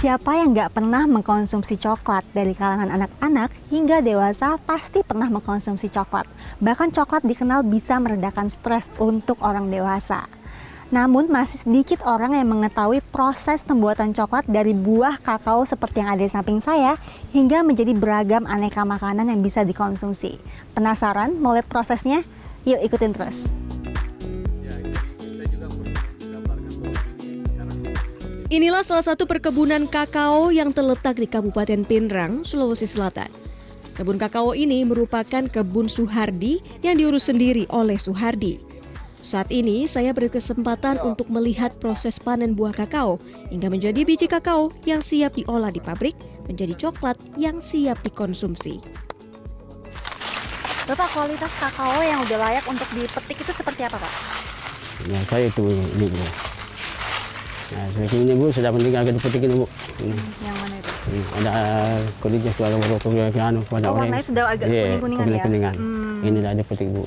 Siapa yang nggak pernah mengkonsumsi coklat? Dari kalangan anak-anak hingga dewasa pasti pernah mengkonsumsi coklat. Bahkan coklat dikenal bisa meredakan stres untuk orang dewasa. Namun masih sedikit orang yang mengetahui proses pembuatan coklat dari buah kakao seperti yang ada di samping saya hingga menjadi beragam aneka makanan yang bisa dikonsumsi. Penasaran mau lihat prosesnya? Yuk ikutin terus. Inilah salah satu perkebunan kakao yang terletak di Kabupaten Pindrang, Sulawesi Selatan. Kebun kakao ini merupakan kebun Suhardi yang diurus sendiri oleh Suhardi. Saat ini saya berkesempatan untuk melihat proses panen buah kakao hingga menjadi biji kakao yang siap diolah di pabrik menjadi coklat yang siap dikonsumsi. Bapak kualitas kakao yang udah layak untuk dipetik itu seperti apa Pak? Ya kayak itu ini bu. Nah sebetulnya bu sudah penting agak dipetik ini bu. Ini. Yang mana itu? Ini ada kondisi keluarga baru keluarga anu pada Oh, orang. warnanya sudah agak Iya, kuning-kuningan ya? kuning-kuningan. Hmm. Ini dah dipetik bu.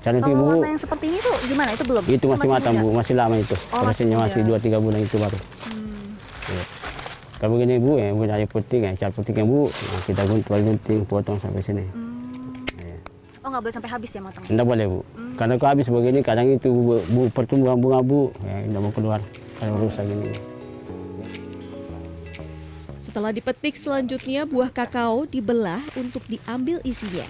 Cara itu Kalau bu, warna yang seperti ini tuh gimana? Itu belum? itu masih matang muda? bu, masih lama itu. Oh, masih Prosesnya muda. masih dua tiga bulan itu baru. Hmm. Ya. Kalau begini bu, ya bu dari petik ya, cara petiknya bu, nah, kita gunting, gunting, potong sampai sini. Ya. Oh nggak boleh sampai habis ya motong? Tidak boleh bu. Hmm. Karena kalau habis begini kadang itu bu, bu pertumbuhan bunga bu, ya tidak mau keluar. Kalau rusak ini. Setelah dipetik selanjutnya buah kakao dibelah untuk diambil isinya.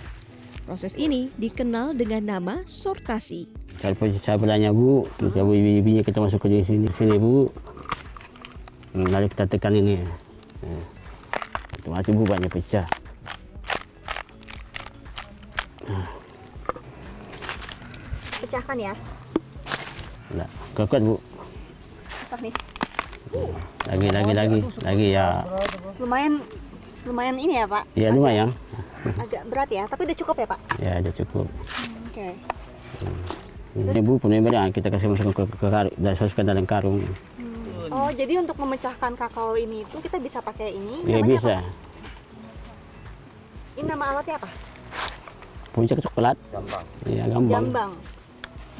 Proses ini dikenal dengan nama sortasi. Kalau saya belanya bu, kita bu biji-bijinya kita masuk ke sini, sini bu. Hmm, Lalu kita tekan ini. Nah, Otomatis bu banyak pecah. Pecahkan ya. Nah, kekuat bu. Susah nih. Lagi, lagi, lagi, lagi ya. Lumayan lumayan ini ya Pak. Ya lumayan. Agak berat ya, tapi udah cukup ya Pak. Ya ada cukup. Oke. Ini bu penyembelihan kita kasih masuk ke, ke karung, dan masukkan dalam karung. Oh jadi untuk memecahkan kakao ini itu kita bisa pakai ini? Ya namanya bisa. apa? Ini nama alatnya apa? Puncak coklat. Iya gampang. Jambang.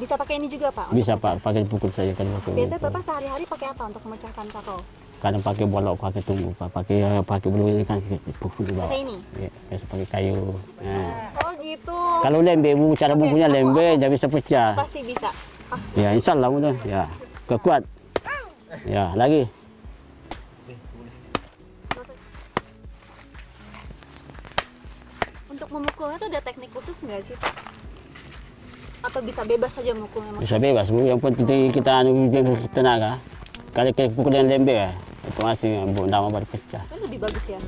Bisa pakai ini juga Pak? Bisa pak, pakai pukul saja kalau pakai. Biasanya. Bapak sehari-hari pakai apa untuk memecahkan kakao? Kadang pakai bolok, pakai tumbuh, pak, pakai pakai bulu ini kan pukul di bawah. Pakai ini? Ya, biasa pakai kayu. Nah. Oh gitu. Kalau lembe, bu, cara bumbunya aku- lembe, aku- jadi bisa pecah. Pasti bisa. Ah, Ya, insya Allah mudah. Ya, kekuat. Ya, lagi. untuk memukulnya tuh ada teknik khusus nggak sih Pak? Atau bisa bebas saja memukulnya? Bisa bebas, bu. Yang penting kita anu jaga tenaga. Kalau kayak pukul yang lembe, ya, itu masih bu, nama baru pecah. Itu lebih bagus ya.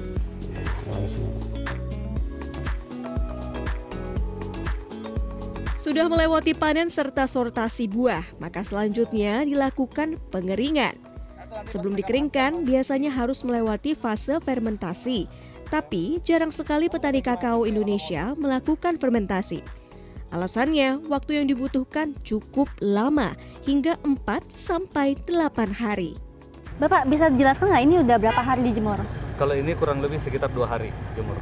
Bagus. Sudah melewati panen serta sortasi buah, maka selanjutnya dilakukan pengeringan. Sebelum dikeringkan, biasanya harus melewati fase fermentasi. Tapi jarang sekali petani kakao Indonesia melakukan fermentasi. Alasannya, waktu yang dibutuhkan cukup lama, hingga 4 sampai 8 hari. Bapak bisa jelaskan nggak ini udah berapa hari dijemur? Kalau ini kurang lebih sekitar dua hari jemur.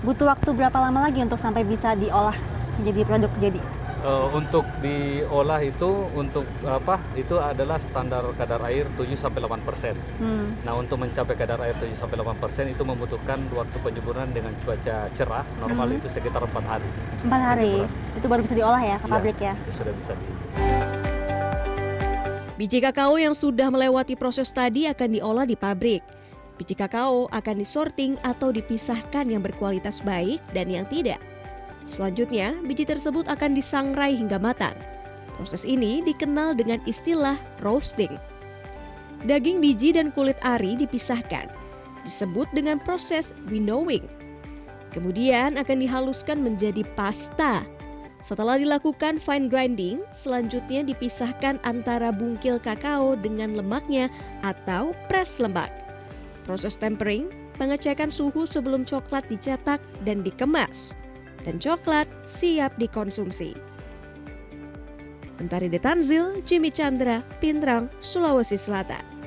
Butuh waktu berapa lama lagi untuk sampai bisa diolah menjadi produk jadi? Eh, untuk diolah itu untuk apa? Itu adalah standar kadar air 7 sampai 8 persen. Hmm. Nah untuk mencapai kadar air 7 sampai 8 persen itu membutuhkan waktu penjemuran dengan cuaca cerah. Normal Mhm. itu sekitar empat hari. Empat hari. Itu baru bisa diolah ya ke Iya, pabrik ya. Itu sudah bisa di. Biji kakao yang sudah melewati proses tadi akan diolah di pabrik. Biji kakao akan disorting atau dipisahkan yang berkualitas baik dan yang tidak. Selanjutnya, biji tersebut akan disangrai hingga matang. Proses ini dikenal dengan istilah roasting. Daging biji dan kulit ari dipisahkan. Disebut dengan proses winnowing. Kemudian akan dihaluskan menjadi pasta. Setelah dilakukan fine grinding, selanjutnya dipisahkan antara bungkil kakao dengan lemaknya atau press lemak. Proses tempering, pengecekan suhu sebelum coklat dicetak dan dikemas. Dan coklat siap dikonsumsi. Mentari Detanzil, Jimmy Chandra, Pindrang, Sulawesi Selatan.